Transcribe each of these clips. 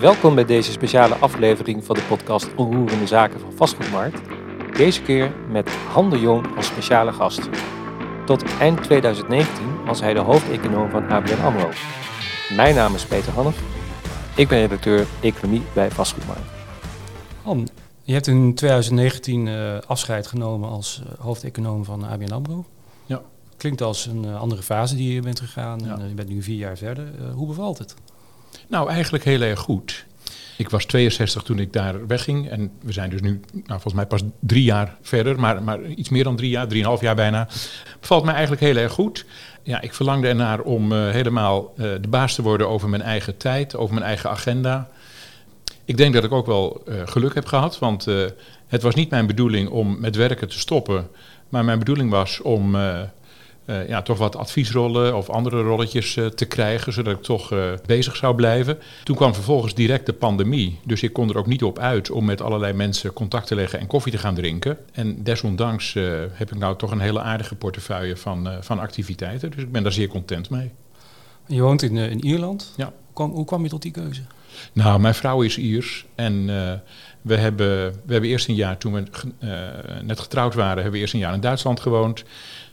Welkom bij deze speciale aflevering van de podcast Onroerende Zaken van Vastgoedmarkt. Deze keer met Han de Jong als speciale gast. Tot eind 2019 was hij de hoofdeconoom van ABN AMRO. Mijn naam is Peter Hannef. Ik ben redacteur Economie bij Vastgoedmarkt. Han, je hebt in 2019 uh, afscheid genomen als uh, hoofdeconoom van ABN AMRO. Ja. Klinkt als een uh, andere fase die je bent gegaan. Ja. En, je bent nu vier jaar verder. hoe bevalt het? Nou, eigenlijk heel erg goed. Ik was 62 toen ik daar wegging. En we zijn dus nu, nou, volgens mij pas drie jaar verder. Maar, maar iets meer dan drie jaar, drieënhalf jaar bijna. Bevalt mij eigenlijk heel erg goed. Ja, ik verlangde ernaar om uh, helemaal uh, de baas te worden over mijn eigen tijd, over mijn eigen agenda. Ik denk dat ik ook wel uh, geluk heb gehad, want het was niet mijn bedoeling om met werken te stoppen. Maar mijn bedoeling was om uh, ja, toch wat adviesrollen of andere rolletjes uh, te krijgen, zodat ik toch uh, bezig zou blijven. Toen kwam vervolgens direct de pandemie, dus ik kon er ook niet op uit om met allerlei mensen contact te leggen en koffie te gaan drinken. En desondanks heb ik nou toch een hele aardige portefeuille van, van activiteiten, dus ik ben daar zeer content mee. Je woont in, in Ierland? Ja. Hoe kwam, hoe kwam je tot die keuze? Nou, mijn vrouw is Iers en we hebben, we hebben eerst een jaar, toen we net getrouwd waren, hebben we eerst een jaar in Duitsland gewoond.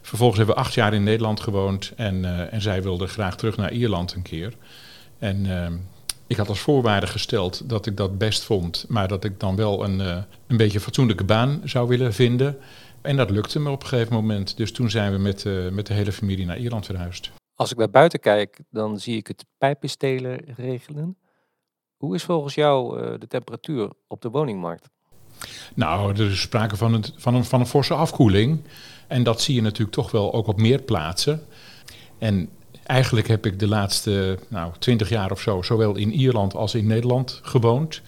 Vervolgens hebben we acht jaar in Nederland gewoond en, uh, en zij wilde graag terug naar Ierland een keer. En uh, ik had als voorwaarde gesteld dat ik dat best vond, maar dat ik dan wel een, uh, een beetje fatsoenlijke baan zou willen vinden. En dat lukte me op een gegeven moment. Dus toen zijn we met, met de hele familie naar Ierland verhuisd. Als ik naar buiten kijk, dan zie ik het pijpenstelen regelen. Hoe is volgens jou de temperatuur op de woningmarkt? Nou, er is sprake van, het, van, een, van een forse afkoeling. En dat zie je natuurlijk toch wel ook op meer plaatsen. En eigenlijk heb ik de laatste nou, twintig jaar of zo, zowel in Ierland als in Nederland gewoond.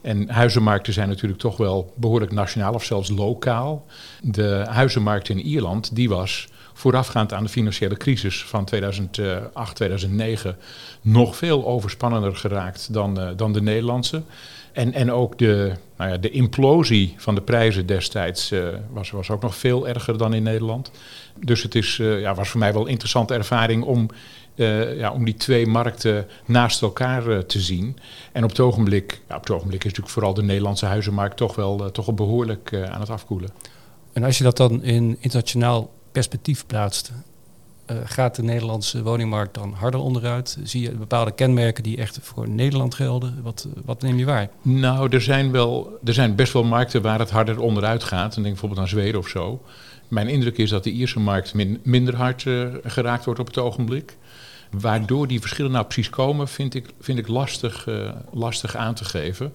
En huizenmarkten zijn natuurlijk toch wel behoorlijk nationaal of zelfs lokaal. De huizenmarkt in Ierland, die was voorafgaand aan de financiële crisis van 2008, 2009 nog veel overspannender geraakt dan, uh, dan de Nederlandse. En, en ook de, nou ja, de implosie van de prijzen destijds uh, was, was ook nog veel erger dan in Nederland. Dus het is, uh, ja, was voor mij wel een interessante ervaring om, uh, ja, om die twee markten naast elkaar te zien. En op het ogenblik, ja, op het ogenblik is natuurlijk vooral de Nederlandse huizenmarkt toch wel, toch wel behoorlijk aan het afkoelen. En als je dat dan in internationaal perspectief plaatst, gaat de Nederlandse woningmarkt dan harder onderuit? Zie je bepaalde kenmerken die echt voor Nederland gelden? Wat, wat neem je waar? Nou, er zijn, wel, er zijn best wel markten waar het harder onderuit gaat. En denk bijvoorbeeld aan Zweden of zo. Mijn indruk is dat de Ierse markt min, minder hard uh, geraakt wordt op het ogenblik. Waardoor die verschillen nou precies komen, vind ik, vind ik lastig, lastig aan te geven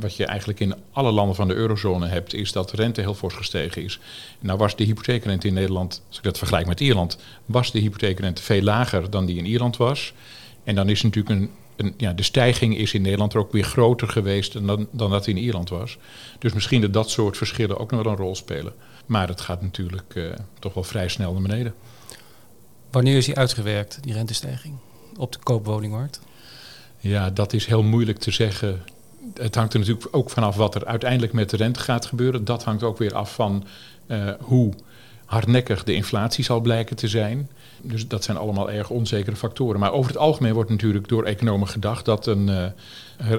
wat je eigenlijk in alle landen van de eurozone hebt, is dat de rente heel fors gestegen is. Nou was de hypotheekrente in Nederland, als ik dat vergelijk met Ierland, was de hypotheekrente veel lager dan die in Ierland was. En dan is natuurlijk een, een, ja, de stijging is in Nederland er ook weer groter geweest dan, dan dat in Ierland was. Dus misschien dat dat soort verschillen ook nog wel een rol spelen. Maar het gaat natuurlijk uh, toch wel vrij snel naar beneden. Wanneer is die uitgewerkt, die rentestijging, op de koopwoningmarkt? Ja, dat is heel moeilijk te zeggen het hangt er natuurlijk ook vanaf wat er uiteindelijk met de rente gaat gebeuren. Dat hangt ook weer af van uh, hoe hardnekkig de inflatie zal blijken te zijn. Dus dat zijn allemaal erg onzekere factoren. Maar over het algemeen wordt natuurlijk door economen gedacht dat een uh,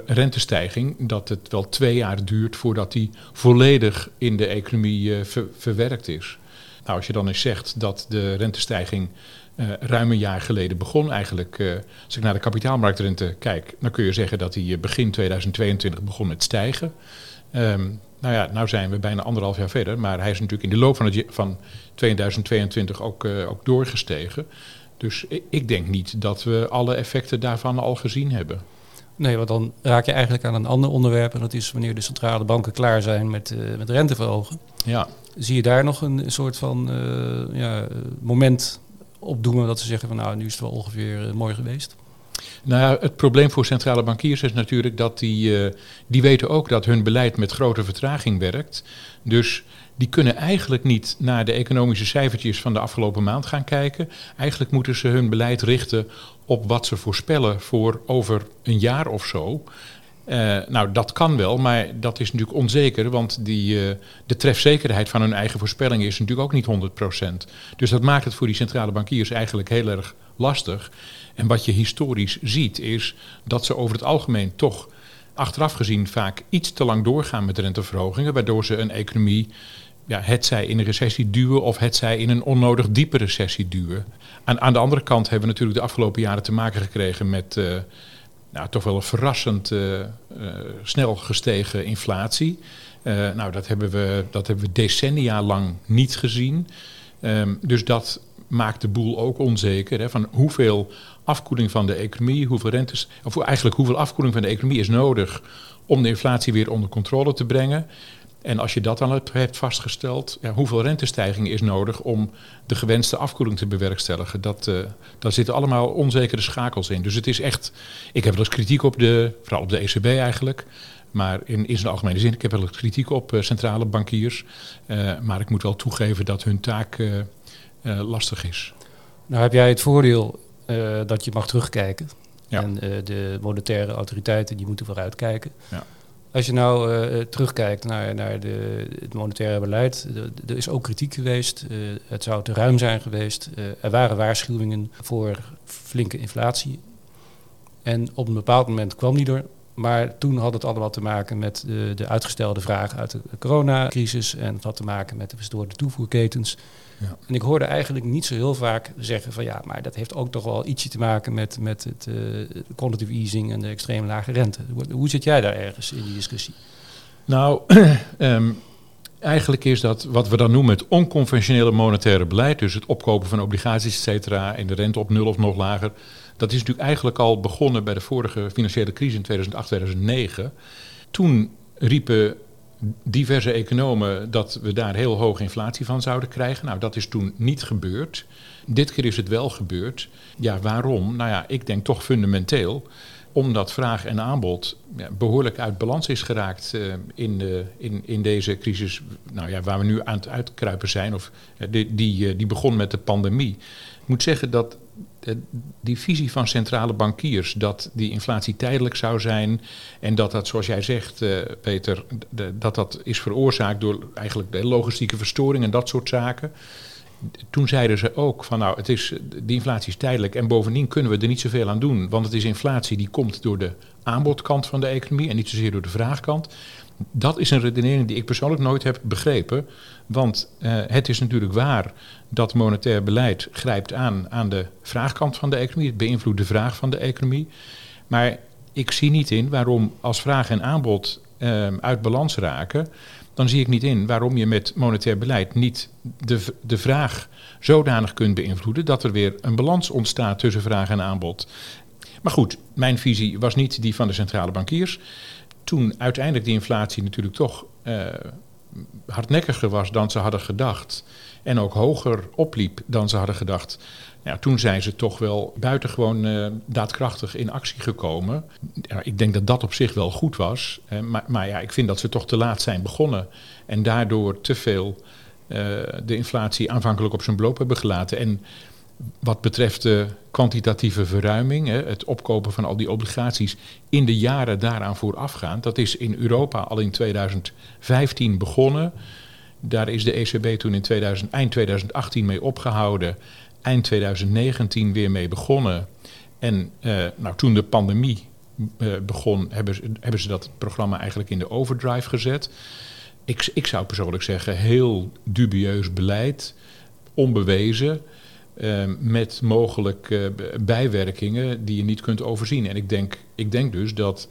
rentestijging, dat het wel twee jaar duurt voordat die volledig in de economie ver, verwerkt is. Nou, als je dan eens zegt dat de rentestijging uh, ruim een jaar geleden begon eigenlijk. Uh, als ik naar de kapitaalmarktrente kijk, dan kun je zeggen dat die begin 2022 begon met stijgen. Um, nou ja, nou zijn we bijna anderhalf jaar verder, maar hij is natuurlijk in de loop van, het, van 2022 ook, uh, ook doorgestegen. Dus ik denk niet dat we alle effecten daarvan al gezien hebben. Nee, want dan raak je eigenlijk aan een ander onderwerp. En dat is wanneer de centrale banken klaar zijn met, uh, met renteverhogen. Ja. Zie je daar nog een soort van uh, ja, moment opdoemen dat ze zeggen van nou, nu is het wel ongeveer uh, mooi geweest? Nou ja, het probleem voor centrale bankiers is natuurlijk dat die, uh, die weten ook dat hun beleid met grote vertraging werkt. Dus die kunnen eigenlijk niet naar de economische cijfertjes van de afgelopen maand gaan kijken. Eigenlijk moeten ze hun beleid richten op wat ze voorspellen voor over een jaar of zo. Uh, nou, dat kan wel, maar dat is natuurlijk onzeker, want die, uh, de trefzekerheid van hun eigen voorspelling is natuurlijk ook niet 100%. Dus dat maakt het voor die centrale bankiers eigenlijk heel erg lastig. En wat je historisch ziet is dat ze over het algemeen toch achteraf gezien vaak iets te lang doorgaan met renteverhogingen, waardoor ze een economie, ja, het zij in een recessie duwen of het zij in een onnodig diepe recessie duwen. Aan, aan de andere kant hebben we natuurlijk de afgelopen jaren te maken gekregen met uh, nou, toch wel een verrassend uh, uh, snel gestegen inflatie. nou, dat hebben, we, dat hebben we decennia lang niet gezien. Um, dus dat maakt de boel ook onzeker. Hè, van hoeveel afkoeling van de economie, hoeveel rentes, of eigenlijk hoeveel afkoeling van de economie is nodig om de inflatie weer onder controle te brengen. En als je dat dan hebt vastgesteld, ja, hoeveel rentestijging is nodig om de gewenste afkoeling te bewerkstelligen? Dat, uh, daar zitten allemaal onzekere schakels in. Dus het is echt, ik heb wel eens kritiek op de, vooral op de ECB eigenlijk. Maar in, in zijn algemene zin, ik heb wel eens kritiek op uh, centrale bankiers. Uh, maar ik moet wel toegeven dat hun taak lastig is. Nou heb jij het voordeel dat je mag terugkijken. Ja. En de monetaire autoriteiten die moeten vooruitkijken. Ja. Als je nou uh, terugkijkt naar, naar de, het monetaire beleid, er is ook kritiek geweest. het zou te ruim zijn geweest. er waren waarschuwingen voor flinke inflatie. En op een bepaald moment kwam die er. Maar toen had het allemaal te maken met de, de uitgestelde vraag uit de coronacrisis. En het had te maken met de verstoorde toevoerketens. Ja. En ik hoorde eigenlijk niet zo heel vaak zeggen van ja, maar dat heeft ook toch wel ietsje te maken met, met het uh, quantitative easing en de extreem lage rente. Hoe, hoe, zit jij daar ergens in die discussie? Nou, um, eigenlijk is dat wat we dan noemen het onconventionele monetaire beleid, dus het opkopen van obligaties, et cetera, en de rente op nul of nog lager. Dat is natuurlijk eigenlijk al begonnen bij de vorige financiële crisis in 2008, 2009. Toen riepen diverse economen dat we daar heel hoge inflatie van zouden krijgen. Nou, dat is toen niet gebeurd. Dit keer is het wel gebeurd. Ja, waarom? Nou ja, ik denk toch fundamenteel omdat vraag en aanbod behoorlijk uit balans is geraakt uh, in, de, in, in deze crisis, nou ja, waar we nu aan het uitkruipen zijn, of uh, die, die, uh, die begon met de pandemie. Ik moet zeggen dat die visie van centrale bankiers dat die inflatie tijdelijk zou zijn en dat dat, zoals jij zegt, uh, Peter, de, dat dat is veroorzaakt door eigenlijk de logistieke verstoring en dat soort zaken. Toen zeiden ze ook van nou, het is, die inflatie is tijdelijk en bovendien kunnen we er niet zoveel aan doen, want het is inflatie die komt door de aanbodkant van de economie en niet zozeer door de vraagkant. Dat is een redenering die ik persoonlijk nooit heb begrepen. Want uh, het is natuurlijk waar dat monetair beleid grijpt aan aan de vraagkant van de economie. Het beïnvloedt de vraag van de economie. Maar ik zie niet in waarom als vraag en aanbod uh, uit balans raken, dan zie ik niet in waarom je met monetair beleid niet de, de vraag zodanig kunt beïnvloeden dat er weer een balans ontstaat tussen vraag en aanbod. Maar goed, mijn visie was niet die van de centrale bankiers toen uiteindelijk die inflatie natuurlijk toch uh, hardnekkiger was dan ze hadden gedacht. En ook hoger opliep dan ze hadden gedacht. Toen zijn ze toch wel buitengewoon uh, daadkrachtig in actie gekomen. Ik denk dat dat op zich wel goed was. Uh, maar, maar, ja, ik vind dat ze toch te laat zijn begonnen. En daardoor te veel de inflatie aanvankelijk op zijn beloop hebben gelaten. En wat betreft de kwantitatieve verruiming, het opkopen van al die obligaties in de jaren daaraan voorafgaand, dat is in Europa al in 2015 begonnen. Daar is de ECB toen in 2000, eind 2018 mee opgehouden, eind 2019 weer mee begonnen. En eh, nou, toen de pandemie eh, begon, hebben ze, hebben ze dat programma eigenlijk in de overdrive gezet. Ik, ik zou persoonlijk zeggen, heel dubieus beleid, onbewezen. Ehm, met mogelijk uh, bijwerkingen die je niet kunt overzien. En ik denk, ik denk dus dat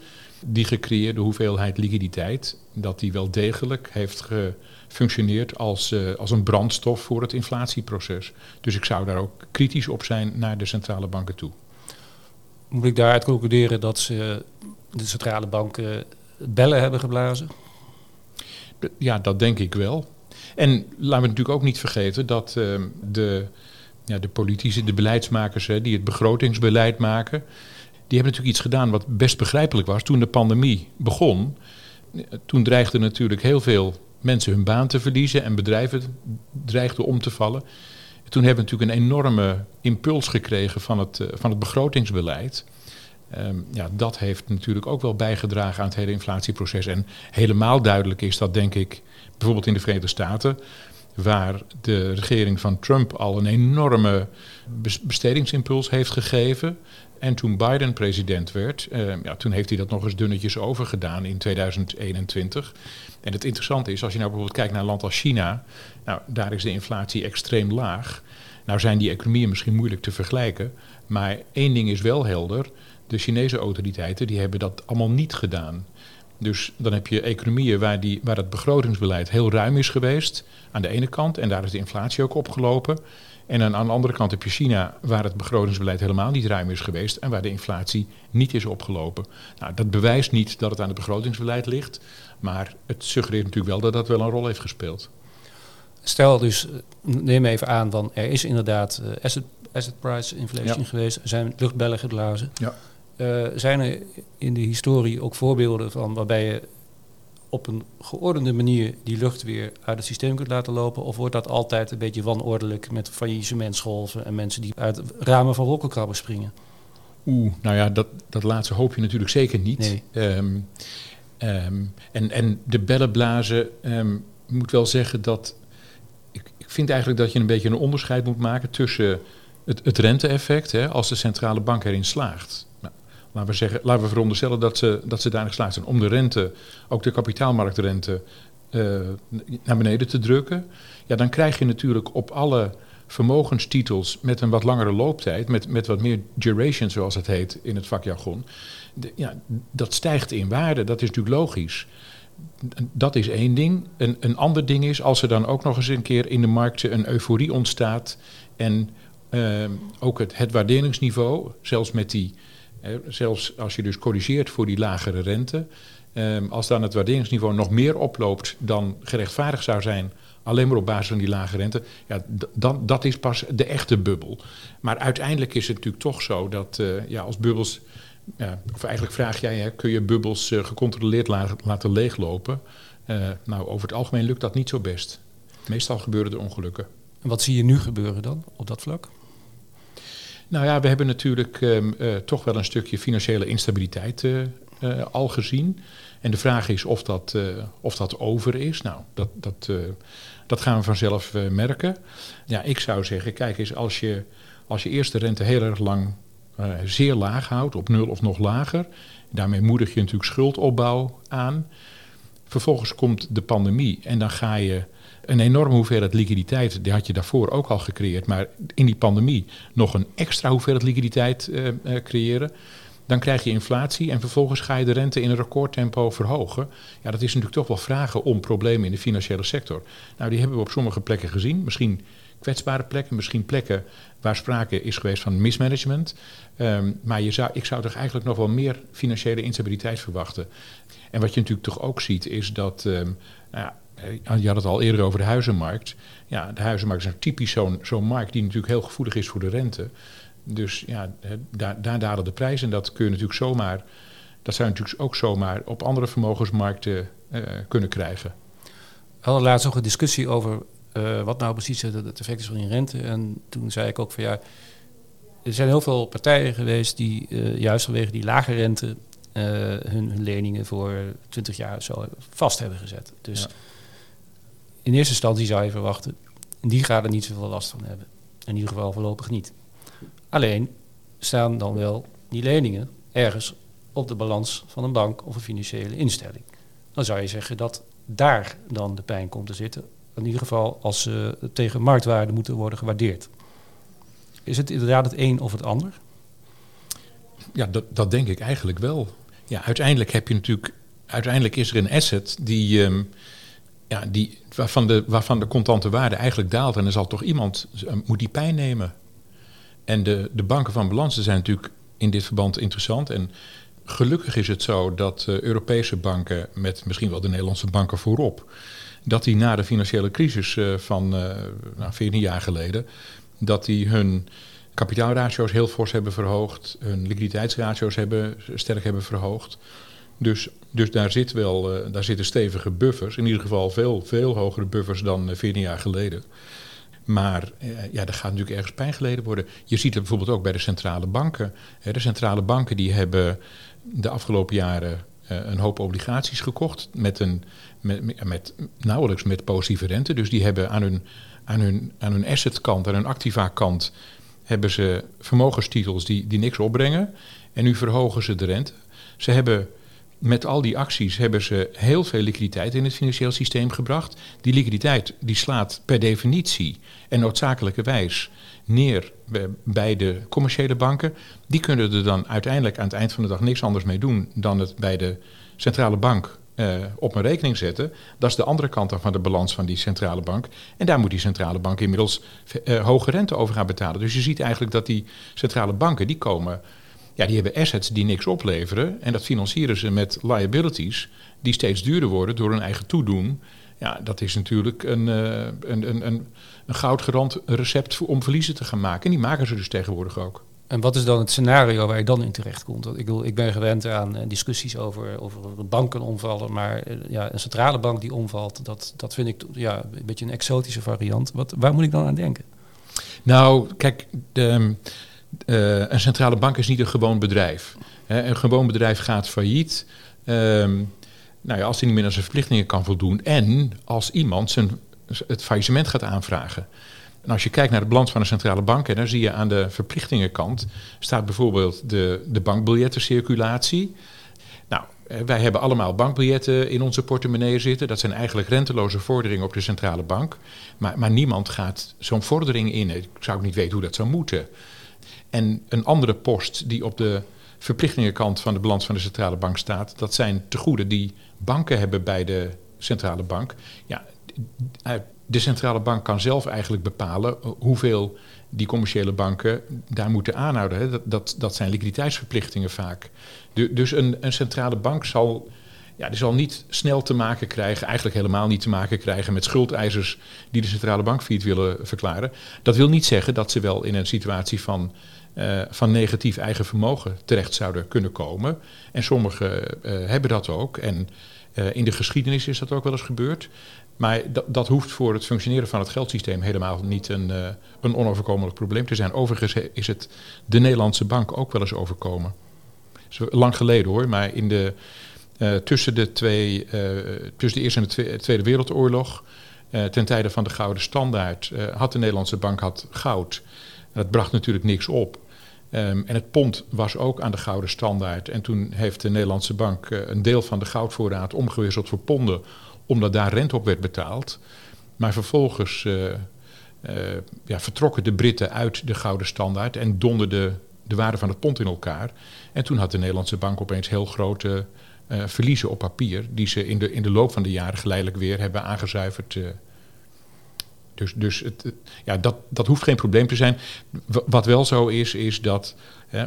die gecreëerde hoeveelheid liquiditeit, dat die wel degelijk heeft gefunctioneerd als, uh, als een brandstof voor het inflatieproces. Dus ik zou daar ook kritisch op zijn naar de centrale banken toe. Moet ik daaruit concluderen dat ze de centrale banken bellen hebben geblazen? Ja, dat denk ik wel. En laten we natuurlijk ook niet vergeten dat uh, de ja, de politici, de beleidsmakers hè, die het begrotingsbeleid maken, die hebben natuurlijk iets gedaan wat best begrijpelijk was. Toen de pandemie begon, toen dreigden natuurlijk heel veel mensen hun baan te verliezen en bedrijven dreigden om te vallen. Toen hebben we natuurlijk een enorme impuls gekregen van het, eh, van het begrotingsbeleid. Um, ja, dat heeft natuurlijk ook wel bijgedragen aan het hele inflatieproces. En helemaal duidelijk is dat, denk ik, bijvoorbeeld in de Verenigde Staten waar de regering van Trump al een enorme bestedingsimpuls heeft gegeven. En toen Biden president werd, uh, ja, toen heeft hij dat nog eens dunnetjes overgedaan in 2021. En het interessante is, als je nou bijvoorbeeld kijkt naar een land als China, nou, daar is de inflatie extreem laag. Nou zijn die economieën misschien moeilijk te vergelijken, maar één ding is wel helder. De Chinese autoriteiten die hebben dat allemaal niet gedaan. Dus dan heb je economieën waar, die, waar het begrotingsbeleid heel ruim is geweest aan de ene kant en daar is de inflatie ook opgelopen. En aan, aan de andere kant heb je China, waar het begrotingsbeleid helemaal niet ruim is geweest en waar de inflatie niet is opgelopen. Nou, dat bewijst niet dat het aan het begrotingsbeleid ligt, maar het suggereert natuurlijk wel dat dat wel een rol heeft gespeeld. Stel dus, neem even aan, dan er is inderdaad uh, asset, asset price inflation geweest, er zijn luchtbellen geblazen. Ja. Uh, zijn er in de historie ook voorbeelden van waarbij je op een geordende manier die lucht weer uit het systeem kunt laten lopen? Of wordt dat altijd een beetje wanordelijk met faillissementsgolven en mensen die uit ramen van wolkenkrabben springen? Oeh, nou ja, dat, dat laatste hoop je natuurlijk zeker niet. Nee. Um, um, en, en de bellenblazen, um, ik moet wel zeggen dat. Ik, ik vind eigenlijk dat je een beetje een onderscheid moet maken tussen het, het rente-effect, hè, als de centrale bank erin slaagt laten we, zeggen, laten we veronderstellen dat ze, dat ze daarin geslaagd zijn om de rente, ook de kapitaalmarktrente, uh, naar beneden te drukken. Ja, dan krijg je natuurlijk op alle vermogenstitels met een wat langere looptijd, met, met wat meer duration zoals het heet in het vakjargon, ja, dat stijgt in waarde. Dat is natuurlijk logisch. Dat is één ding. Een, een ander ding is als er dan ook nog eens een keer in de markten een euforie ontstaat en uh, ook het, het waarderingsniveau, zelfs met die zelfs als je dus corrigeert voor die lagere rente, ehm, als dan het waarderingsniveau nog meer oploopt dan gerechtvaardigd zou zijn, alleen maar op basis van die lage rente, ja, dan, dat is pas de echte bubbel. Maar uiteindelijk is het natuurlijk toch zo dat uh, ja, als bubbels, ja, of eigenlijk vraag jij, hè, kun je bubbels uh, gecontroleerd la laten leeglopen? Uh, nou, over het algemeen lukt dat niet zo best. Meestal gebeuren er ongelukken. En wat zie je nu gebeuren dan op dat vlak? Nou ja, we hebben natuurlijk um, uh, toch wel een stukje financiële instabiliteit uh, uh, al gezien. En de vraag is of dat, of dat over is. Nou, dat, dat, dat gaan we vanzelf merken. Ja, ik zou zeggen, kijk eens, als je, als je eerst de rente heel erg lang zeer laag houdt, op nul of nog lager, daarmee moedig je natuurlijk schuldopbouw aan. Vervolgens komt de pandemie en dan ga je een enorme hoeveelheid liquiditeit, die had je daarvoor ook al gecreëerd, maar in die pandemie nog een extra hoeveelheid liquiditeit uh, uh, creëren. Dan krijg je inflatie en vervolgens ga je de rente in een recordtempo verhogen. Ja, dat is natuurlijk toch wel vragen om problemen in de financiële sector. Nou, die hebben we op sommige plekken gezien. Misschien kwetsbare plekken, misschien plekken waar sprake is geweest van mismanagement. Um, maar je zou, ik zou toch eigenlijk nog wel meer financiële instabiliteit verwachten. En wat je natuurlijk toch ook ziet, is dat um, nou ja, je had het al eerder over de huizenmarkt. Ja, de huizenmarkt is nou typisch zo'n zo'n markt die natuurlijk heel gevoelig is voor de rente. Dus ja, daar, daar dalen de prijzen en dat kun je natuurlijk zomaar, dat zou je natuurlijk ook zomaar op andere vermogensmarkten uh, kunnen krijgen. We hadden laatst nog een discussie over uh, wat nou precies het, het effect is van die rente. En toen zei ik ook van ja, er zijn heel veel partijen geweest die uh, juist vanwege die lage rente hun, hun, leningen voor 20 jaar zo vast hebben gezet. Dus ja in eerste instantie zou je verwachten, die gaat er niet zoveel last van hebben. In ieder geval voorlopig niet. Alleen staan dan wel die leningen ergens op de balans van een bank of een financiële instelling. Dan zou je zeggen dat daar dan de pijn komt te zitten. In ieder geval als ze tegen marktwaarde moeten worden gewaardeerd. Is het inderdaad het een of het ander? Ja, dat, dat denk ik eigenlijk wel. Ja, uiteindelijk heb je natuurlijk. Uiteindelijk is er een asset die. Um, ja, die, waarvan, de, waarvan de contante waarde eigenlijk daalt. En dan zal toch iemand, eh, moet die pijn nemen. En de, de banken van balansen zijn natuurlijk in dit verband interessant. En gelukkig is het zo dat uh, Europese banken, met misschien wel de Nederlandse banken voorop, dat die na de financiële crisis uh, van uh, nou, 14 jaar geleden, dat die hun kapitaalratio's heel fors hebben verhoogd, hun liquiditeitsratio's hebben, sterk hebben verhoogd. Dus, dus daar, zit wel, uh, daar zitten stevige buffers. In ieder geval veel, veel hogere buffers dan uh, 14 jaar geleden. Maar uh, ja, er gaat natuurlijk ergens pijn geleden worden. Je ziet het bijvoorbeeld ook bij de centrale banken. de centrale banken die hebben de afgelopen jaren een hoop obligaties gekocht met, een, met, met, nauwelijks met positieve rente. Dus die hebben aan hun, aan hun, aan hun assetkant, aan hun activa kant, hebben ze vermogenstitels die, die niks opbrengen. En nu verhogen ze de rente. Ze hebben met al die acties hebben ze heel veel liquiditeit in het financieel systeem gebracht. Die liquiditeit die slaat per definitie en noodzakelijkerwijs neer bij de commerciële banken. Die kunnen er dan uiteindelijk aan het eind van de dag niks anders mee doen dan het bij de centrale bank uh, op een rekening zetten. Dat is de andere kant van de balans van die centrale bank. En daar moet die centrale bank inmiddels uh, hoge rente over gaan betalen. Dus je ziet eigenlijk dat die centrale banken die komen ja, die hebben assets die niks opleveren. En dat financieren ze met liabilities die steeds duurder worden door hun eigen toedoen. Ja, dat is natuurlijk een, uh, een, een, een, een goudgerand recept om verliezen te gaan maken. En die maken ze dus tegenwoordig ook. En wat is dan het scenario waar je dan in terecht komt? ik, bedoel, ik ben gewend aan uh, discussies over, over banken omvallen, maar uh, ja, een centrale bank die omvalt, dat, dat vind ik ja, een beetje een exotische variant. Wat, waar moet ik dan aan denken? Nou, kijk, de, uh, een centrale bank is niet een gewoon bedrijf. een gewoon bedrijf gaat failliet. Um, nou ja, als hij niet meer aan zijn verplichtingen kan voldoen. En als iemand zijn, het faillissement gaat aanvragen. En als je kijkt naar de balans van een centrale bank, en dan zie je aan de verplichtingenkant staat bijvoorbeeld de, de bankbiljettencirculatie. Nou, eh, wij hebben allemaal bankbiljetten in onze portemonnee zitten. Dat zijn eigenlijk renteloze vorderingen op de centrale bank. Maar, maar niemand gaat zo'n vordering in. Ik zou ook niet weten hoe dat zou moeten. En een andere post die op de verplichtingenkant van de balans van de centrale bank staat, dat zijn tegoeden die banken hebben bij de centrale bank. Ja, de centrale bank kan zelf eigenlijk bepalen hoeveel die commerciële banken daar moeten aanhouden. Dat, dat, dat zijn liquiditeitsverplichtingen vaak. dus een, een centrale bank zal ja, die zal niet snel te maken krijgen, eigenlijk helemaal niet te maken krijgen met schuldeisers die de centrale bank failliet willen verklaren. Dat wil niet zeggen dat ze wel in een situatie van uh, van negatief eigen vermogen terecht zouden kunnen komen. En sommigen uh, hebben dat ook. En uh, in de geschiedenis is dat ook wel eens gebeurd. Maar dat, dat hoeft voor het functioneren van het geldsysteem helemaal niet een, een onoverkomelijk probleem te zijn. Overigens is het de Nederlandse bank ook wel eens overkomen. Lang geleden hoor, maar in de, tussen, de twee, tussen de Eerste en de Tweede Wereldoorlog, ten tijde van de Gouden Standaard, had de Nederlandse bank had goud. Dat bracht natuurlijk niks op. Um, en het pond was ook aan de gouden standaard. En toen heeft de Nederlandse bank een deel van de goudvoorraad omgewisseld voor ponden, omdat daar rente op werd betaald. Maar vervolgens ja, vertrokken de Britten uit de gouden standaard en donderden de waarde van het pond in elkaar. En toen had de Nederlandse bank opeens heel grote verliezen op papier, die ze in de, in de loop van de jaren geleidelijk weer hebben aangezuiverd dus, dus het, ja, dat, dat hoeft geen probleem te zijn. wat wel zo is, is dat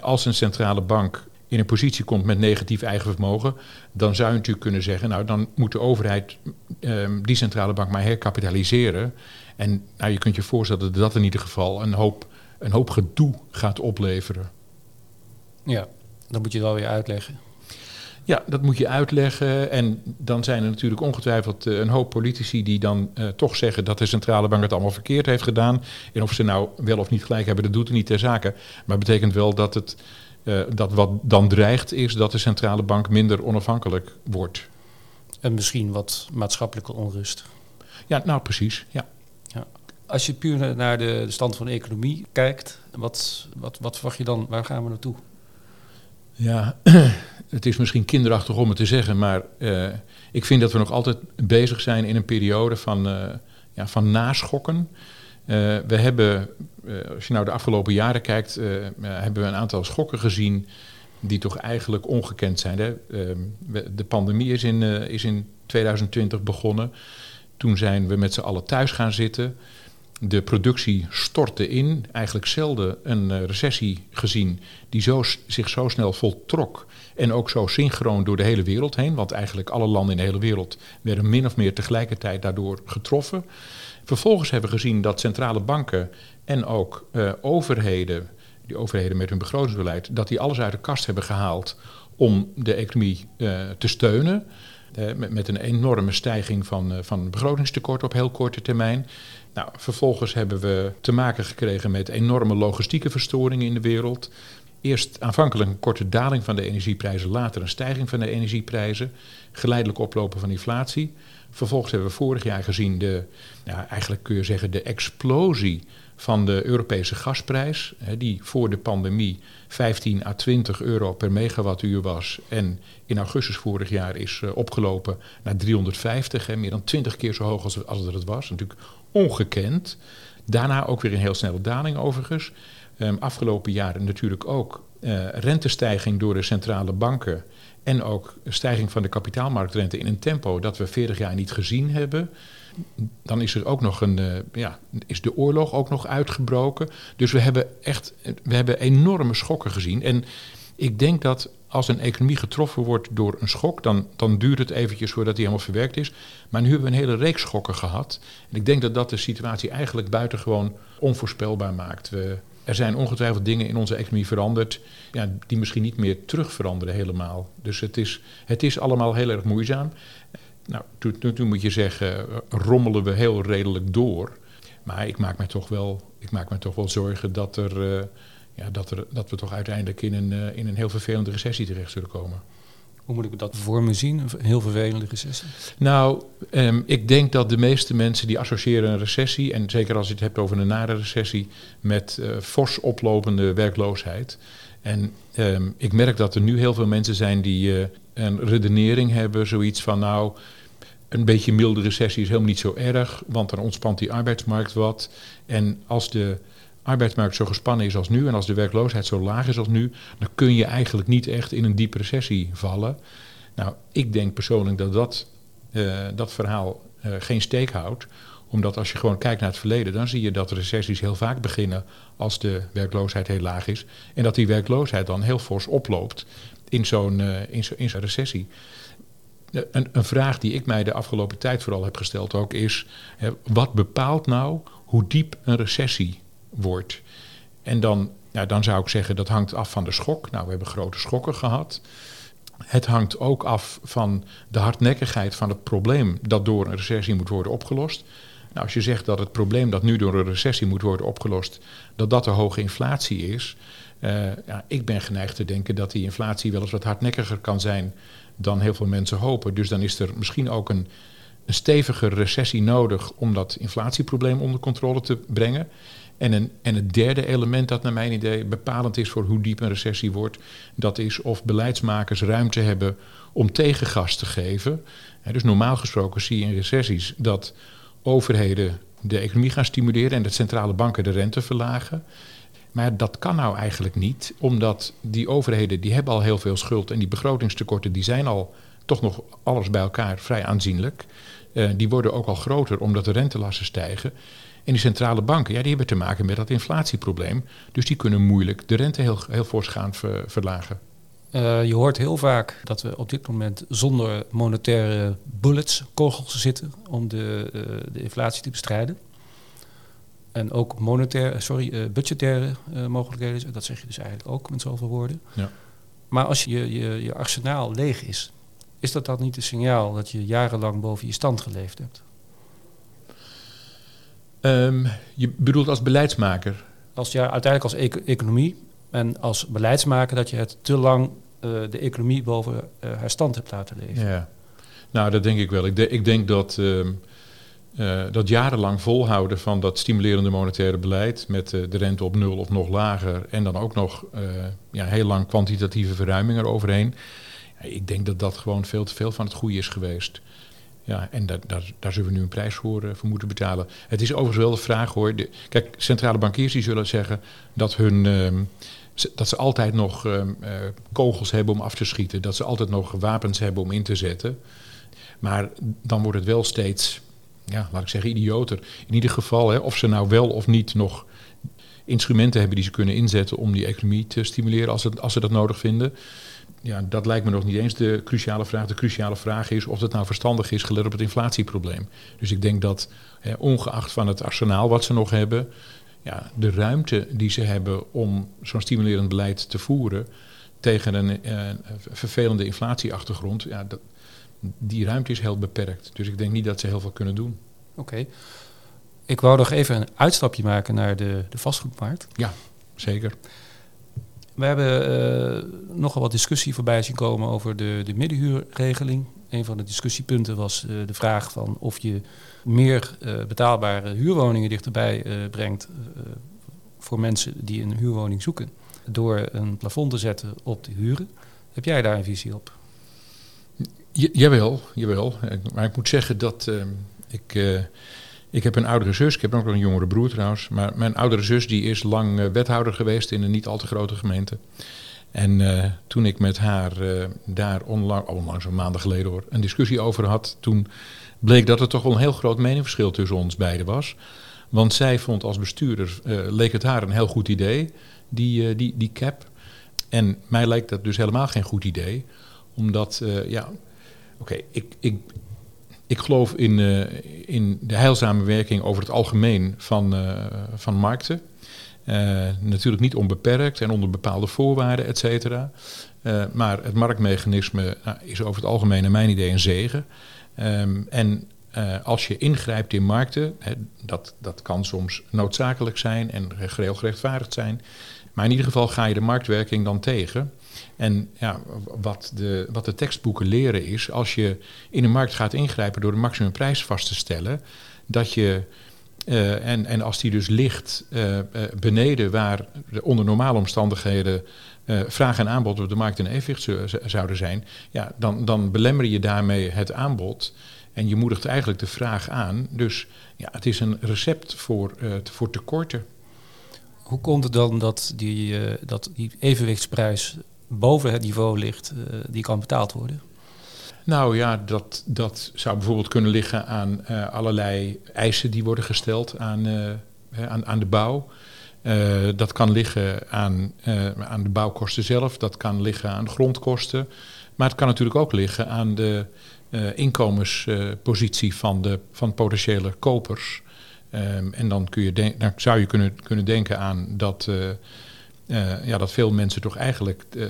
als een centrale bank in een positie komt met negatief eigen vermogen, dan zou je natuurlijk kunnen zeggen, nou dan moet de overheid um, die centrale bank maar herkapitaliseren. En nou, je kunt je voorstellen dat dat in ieder geval een hoop, een hoop gedoe gaat opleveren. Ja, dan moet je wel weer uitleggen. Ja, dat moet je uitleggen. En dan zijn er natuurlijk ongetwijfeld eh, een hoop politici die dan uh, toch zeggen dat de centrale bank het allemaal verkeerd heeft gedaan. En of ze nou wel of niet gelijk hebben, dat doet er niet ter zake. Maar het betekent wel dat, het, uh, dat wat dan dreigt is dat de centrale bank minder onafhankelijk wordt. En misschien wat maatschappelijke onrust. Ja, nou precies. Ja. ja. Als je puur naar de, de stand van de economie kijkt, wat, wat, wat verwacht je dan? Waar gaan we naartoe? Ja, het is misschien kinderachtig om het te zeggen, maar uh, ik vind dat we nog altijd bezig zijn in een periode van, uh, ja, van naschokken. Uh, we hebben, als je nou de afgelopen jaren kijkt, hebben we een aantal schokken gezien die toch eigenlijk ongekend zijn. Hè? de pandemie is in, is in 2020 begonnen. Toen zijn we met z'n allen thuis gaan zitten. De productie stortte in. Eigenlijk zelden een recessie gezien die zo, zich zo snel voltrok. En ook zo synchroon door de hele wereld heen. Want eigenlijk alle landen in de hele wereld werden min of meer tegelijkertijd daardoor getroffen. Vervolgens hebben we gezien dat centrale banken en ook uh, overheden, die overheden met hun begrotingsbeleid, dat die alles uit de kast hebben gehaald om de economie uh, te steunen. Met, met, een enorme stijging van, van begrotingstekort op heel korte termijn. Nou, vervolgens hebben we te maken gekregen met enorme logistieke verstoringen in de wereld. Eerst aanvankelijk een korte daling van de energieprijzen, later een stijging van de energieprijzen, geleidelijk oplopen van inflatie. Vervolgens hebben we vorig jaar gezien de, eigenlijk kun je zeggen, de explosie van de Europese gasprijs, die voor de pandemie 15 à 20 euro per megawattuur was en in augustus vorig jaar is uh, opgelopen naar 350, hè, meer dan 20 keer zo hoog als, als het was. Natuurlijk ongekend. Daarna ook weer een heel snelle daling overigens. Um, afgelopen jaren natuurlijk ook uh, rentestijging door de centrale banken en ook stijging van de kapitaalmarktrente in een tempo dat we 40 jaar niet gezien hebben. Dan is er ook nog een, uh, ja, is de oorlog ook nog uitgebroken. Dus we hebben echt, we hebben enorme schokken gezien. En ik denk dat als een economie getroffen wordt door een schok, dan, dan duurt het eventjes voordat die helemaal verwerkt is. Maar nu hebben we een hele reeks schokken gehad. En ik denk dat dat de situatie eigenlijk buitengewoon onvoorspelbaar maakt. Er zijn ongetwijfeld dingen in onze economie veranderd ja, die misschien niet meer terug veranderen helemaal. Dus het is, het is allemaal heel erg moeizaam. Nou, toen, moet je zeggen, rommelen we heel redelijk door. Maar ik maak me toch wel, ik maak me toch wel zorgen dat, er, uh, ja, dat, er, dat we toch uiteindelijk in een, uh, in een heel vervelende recessie terecht zullen komen. Hoe moet ik dat voor me zien, een heel vervelende recessie? Nou, um, ik denk dat de meeste mensen die associëren een recessie, en zeker als je het hebt over een nare recessie, met uh, fors oplopende werkloosheid. En um, ik merk dat er nu heel veel mensen zijn die uh, een redenering hebben, zoiets van nou, een beetje milde recessie is helemaal niet zo erg, want dan ontspant die arbeidsmarkt wat. En als de arbeidsmarkt zo gespannen is als nu en als de werkloosheid zo laag is als nu, dan kun je eigenlijk niet echt in een diepe recessie vallen. Nou, ik denk persoonlijk dat dat, uh, dat verhaal uh, geen steek houdt omdat als je gewoon kijkt naar het verleden, dan zie je dat recessies heel vaak beginnen als de werkloosheid heel laag is. En dat die werkloosheid dan heel fors oploopt in zo'n uh, in zo, in zo'n recessie. Een, een, vraag die ik mij de afgelopen tijd vooral heb gesteld ook is: hè, wat bepaalt nou hoe diep een recessie wordt? En dan, ja, dan zou ik zeggen dat hangt af van de schok. Nou, we hebben grote schokken gehad. Het hangt ook af van de hardnekkigheid van het probleem dat door een recessie moet worden opgelost. Nou, als je zegt dat het probleem dat nu door een recessie moet worden opgelost, dat dat de hoge inflatie is. Uh, ja, ik ben geneigd te denken dat die inflatie wel eens wat hardnekkiger kan zijn dan heel veel mensen hopen. Dus dan is er misschien ook een, een stevige recessie nodig om dat inflatieprobleem onder controle te brengen. En, een, en het derde element dat naar mijn idee bepalend is voor hoe diep een recessie wordt, dat is of beleidsmakers ruimte hebben om tegengas te geven. Dus normaal gesproken zie je in recessies dat overheden de economie gaan stimuleren en dat centrale banken de rente verlagen. Maar dat kan nou eigenlijk niet, omdat die overheden die hebben al heel veel schuld en die begrotingstekorten die zijn al toch nog alles bij elkaar vrij aanzienlijk. Uh, die worden ook al groter omdat de rentelasten stijgen. En die centrale banken, ja, die hebben te maken met dat inflatieprobleem. Dus die kunnen moeilijk de rente heel, heel fors gaan ver, verlagen. Uh, je hoort heel vaak dat we op dit moment zonder monetaire bullets, kogels zitten om de, uh, de inflatie te bestrijden. En ook monetaire, sorry, uh, budgettaire mogelijkheden, dat zeg je dus eigenlijk ook met zoveel woorden. Ja. Maar als je, je, je arsenaal leeg is, is dat dan niet een signaal dat je jarenlang boven je stand geleefd hebt? Um, je bedoelt als beleidsmaker? Als, ja, uiteindelijk als e economie en als beleidsmaker dat je het te lang uh, de economie boven uh, haar stand hebt laten leven. Ja, nou dat denk ik wel. Ik, de, ik denk dat, uh, dat jarenlang volhouden van dat stimulerende monetaire beleid met de rente op nul of nog lager en dan ook nog ja, heel lang kwantitatieve verruiming eroverheen. Ja, ik denk dat dat gewoon veel te veel van het goede is geweest. Ja, en daar, zullen we nu een prijs voor, voor moeten betalen. Het is overigens wel de vraag hoor. De, kijk, centrale bankiers die zullen zeggen dat hun ehm, dat ze altijd nog uh, kogels hebben om af te schieten, dat ze altijd nog wapens hebben om in te zetten. Maar dan wordt het wel steeds, ja, laat ik zeggen, idioter. In ieder geval, hè, of ze nou wel of niet nog instrumenten hebben die ze kunnen inzetten om die economie te stimuleren als, als ze dat nodig vinden. Ja, dat lijkt me nog niet eens de cruciale vraag. De cruciale vraag is of dat nou verstandig is gelet op het inflatieprobleem. Dus ik denk dat, hè, ongeacht van het arsenaal wat ze nog hebben, ja, de ruimte die ze hebben om zo'n stimulerend beleid te voeren tegen een uh, vervelende inflatieachtergrond, ja, dat, die ruimte is heel beperkt. Dus ik denk niet dat ze heel veel kunnen doen. Oké. Okay. Ik wou nog even een uitstapje maken naar de, de vastgoedmarkt. Ja, zeker. We hebben uh, nogal wat discussie voorbij zien komen over de, de middenhuurregeling. Een van de discussiepunten was uh, de vraag van of je meer uh, betaalbare huurwoningen dichterbij brengt voor mensen die een huurwoning zoeken. Door een plafond te zetten op de huren. Heb jij daar een visie op? J jawel, jawel. Maar ik moet zeggen dat ehm, ik ik heb een oudere zus, ik heb ook nog een jongere broer trouwens. Maar mijn oudere zus die is lang uh, wethouder geweest in een niet al te grote gemeente. En uh, toen ik met haar uh, daar onlang, onlangs een maanden geleden hoor, een discussie over had, toen bleek dat er toch wel een heel groot meningsverschil tussen ons beiden was. Want zij vond als bestuurder, leek het haar een heel goed idee, die, die, die cap. En mij lijkt dat dus helemaal geen goed idee. Omdat, ja, oké, ik, ik, ik geloof in, uh, in de heilzame werking over het algemeen van, uh, van markten. Uh, natuurlijk niet onbeperkt en onder bepaalde voorwaarden, et cetera. maar het marktmechanisme nou, is over het algemeen, naar mijn idee, een zegen. Um, en als je ingrijpt in markten, hè, dat, dat kan soms noodzakelijk zijn en geheel gerechtvaardigd zijn. Maar in ieder geval ga je de marktwerking dan tegen. En ja, wat, de, wat de tekstboeken leren is, als je in de markt gaat ingrijpen door de maximumprijs vast te stellen, dat je, uh, en, en als die dus ligt uh, uh, beneden waar de onder normale omstandigheden vraag en aanbod op de markt in evenwicht zouden zijn, ja, dan, dan belemmer je daarmee het aanbod. En je moedigt eigenlijk de vraag aan. Dus ja, het is een recept voor, voor tekorten. Hoe komt het dan dat die, dat die evenwichtsprijs boven het niveau ligt uh, die kan betaald worden? Nou ja, dat, dat zou bijvoorbeeld kunnen liggen aan uh, allerlei eisen die worden gesteld aan, uh, aan, aan de bouw. dat kan liggen aan, aan de bouwkosten zelf, dat kan liggen aan grondkosten. Maar het kan natuurlijk ook liggen aan de inkomenspositie van, de, van potentiële kopers. Um, en dan, kun je dan zou je kunnen, kunnen denken aan dat uh, ja, dat veel mensen toch eigenlijk uh,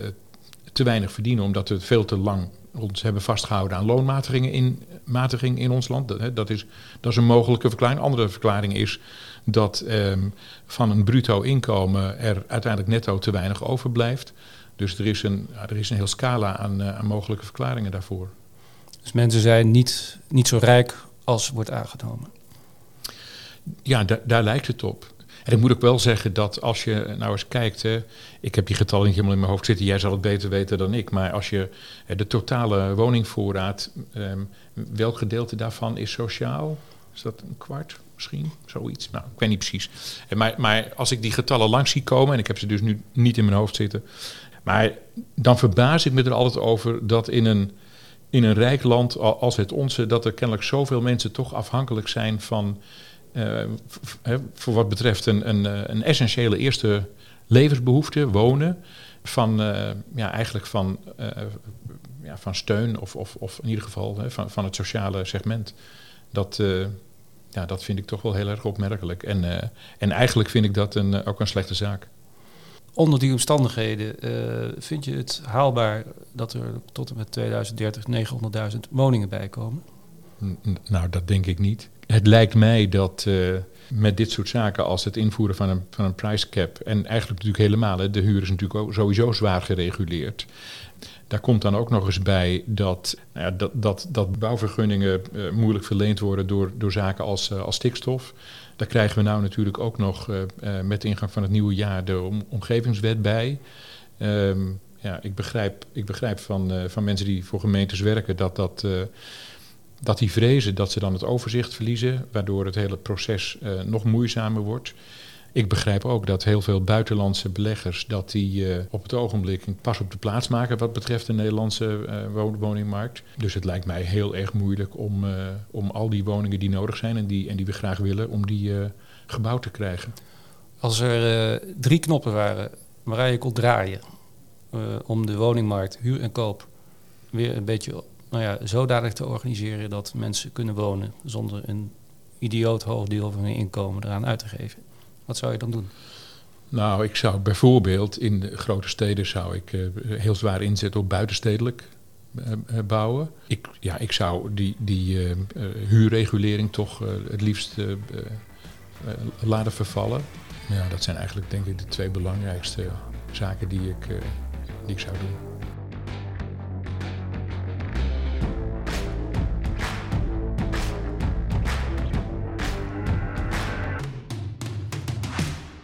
te weinig verdienen, omdat we veel te lang ons hebben vastgehouden aan loonmatigingen in, matiging in ons land. Dat, dat, is, dat is een mogelijke verklaring. Een andere verklaring is dat um, van een bruto inkomen er uiteindelijk netto te weinig overblijft. Dus er is een, er is een heel scala aan, uh, aan mogelijke verklaringen daarvoor. Dus mensen zijn niet, niet zo rijk als wordt aangenomen? Ja, daar lijkt het op. En ik moet ook wel zeggen dat als je nou eens kijkt, hè, ik heb die getallen niet helemaal in mijn hoofd zitten, jij zal het beter weten dan ik, maar als je de totale woningvoorraad, um, welk gedeelte daarvan is sociaal? Is dat een kwart misschien? Zoiets? Nou, ik weet niet precies. Maar, maar als ik die getallen langs zie komen, en ik heb ze dus nu niet in mijn hoofd zitten, maar dan verbaas ik me er altijd over dat in een, in een rijk land als het onze, dat er kennelijk zoveel mensen toch afhankelijk zijn van voor wat betreft een, een, eh, een, essentiële eerste levensbehoefte, wonen, van, uh, ja, eigenlijk van, uh, ja, van steun of, of, of in ieder geval hè, van, van het sociale segment. Dat, ja, dat vind ik toch wel heel erg opmerkelijk. En, en eigenlijk vind ik dat een, ook een slechte zaak. Onder die omstandigheden vind je het haalbaar dat er tot en met 2030 900.000 woningen bijkomen? Nou, dat denk ik niet het lijkt mij dat uh, met dit soort zaken als het invoeren van een, van een price cap... en eigenlijk natuurlijk helemaal, hè, de huur is natuurlijk ook sowieso zwaar gereguleerd... Daar komt dan ook nog eens bij dat, nou ja, dat, dat, dat bouwvergunningen uh, moeilijk verleend worden door, door zaken als, uh, als stikstof. Daar krijgen we nou natuurlijk ook nog met de ingang van het nieuwe jaar de om, omgevingswet bij. Um, ja, ik begrijp, ik begrijp van, van mensen die voor gemeentes werken dat dat dat die vrezen dat ze dan het overzicht verliezen, waardoor het hele proces uh, nog moeizamer wordt. Ik begrijp ook dat heel veel buitenlandse beleggers dat die uh, op het ogenblik een pas op de plaats maken wat betreft de Nederlandse uh, woningmarkt. Dus het lijkt mij heel erg moeilijk om, om al die woningen die nodig zijn en die, en die we graag willen, om die gebouwd te krijgen. Als er drie knoppen waren waar je kon draaien om de woningmarkt, huur en koop, weer een beetje nou ja, zodanig te organiseren dat mensen kunnen wonen zonder een idioot hoog deel van hun inkomen eraan uit te geven. Wat zou je dan doen? Nou, ik zou bijvoorbeeld in de grote steden zou ik uh, heel zwaar inzetten op buitenstedelijk uh, bouwen. Ik, ja, ik zou die, die huurregulering toch het liefst laten vervallen. Ja, dat zijn eigenlijk denk ik de twee belangrijkste zaken die ik, die ik zou doen.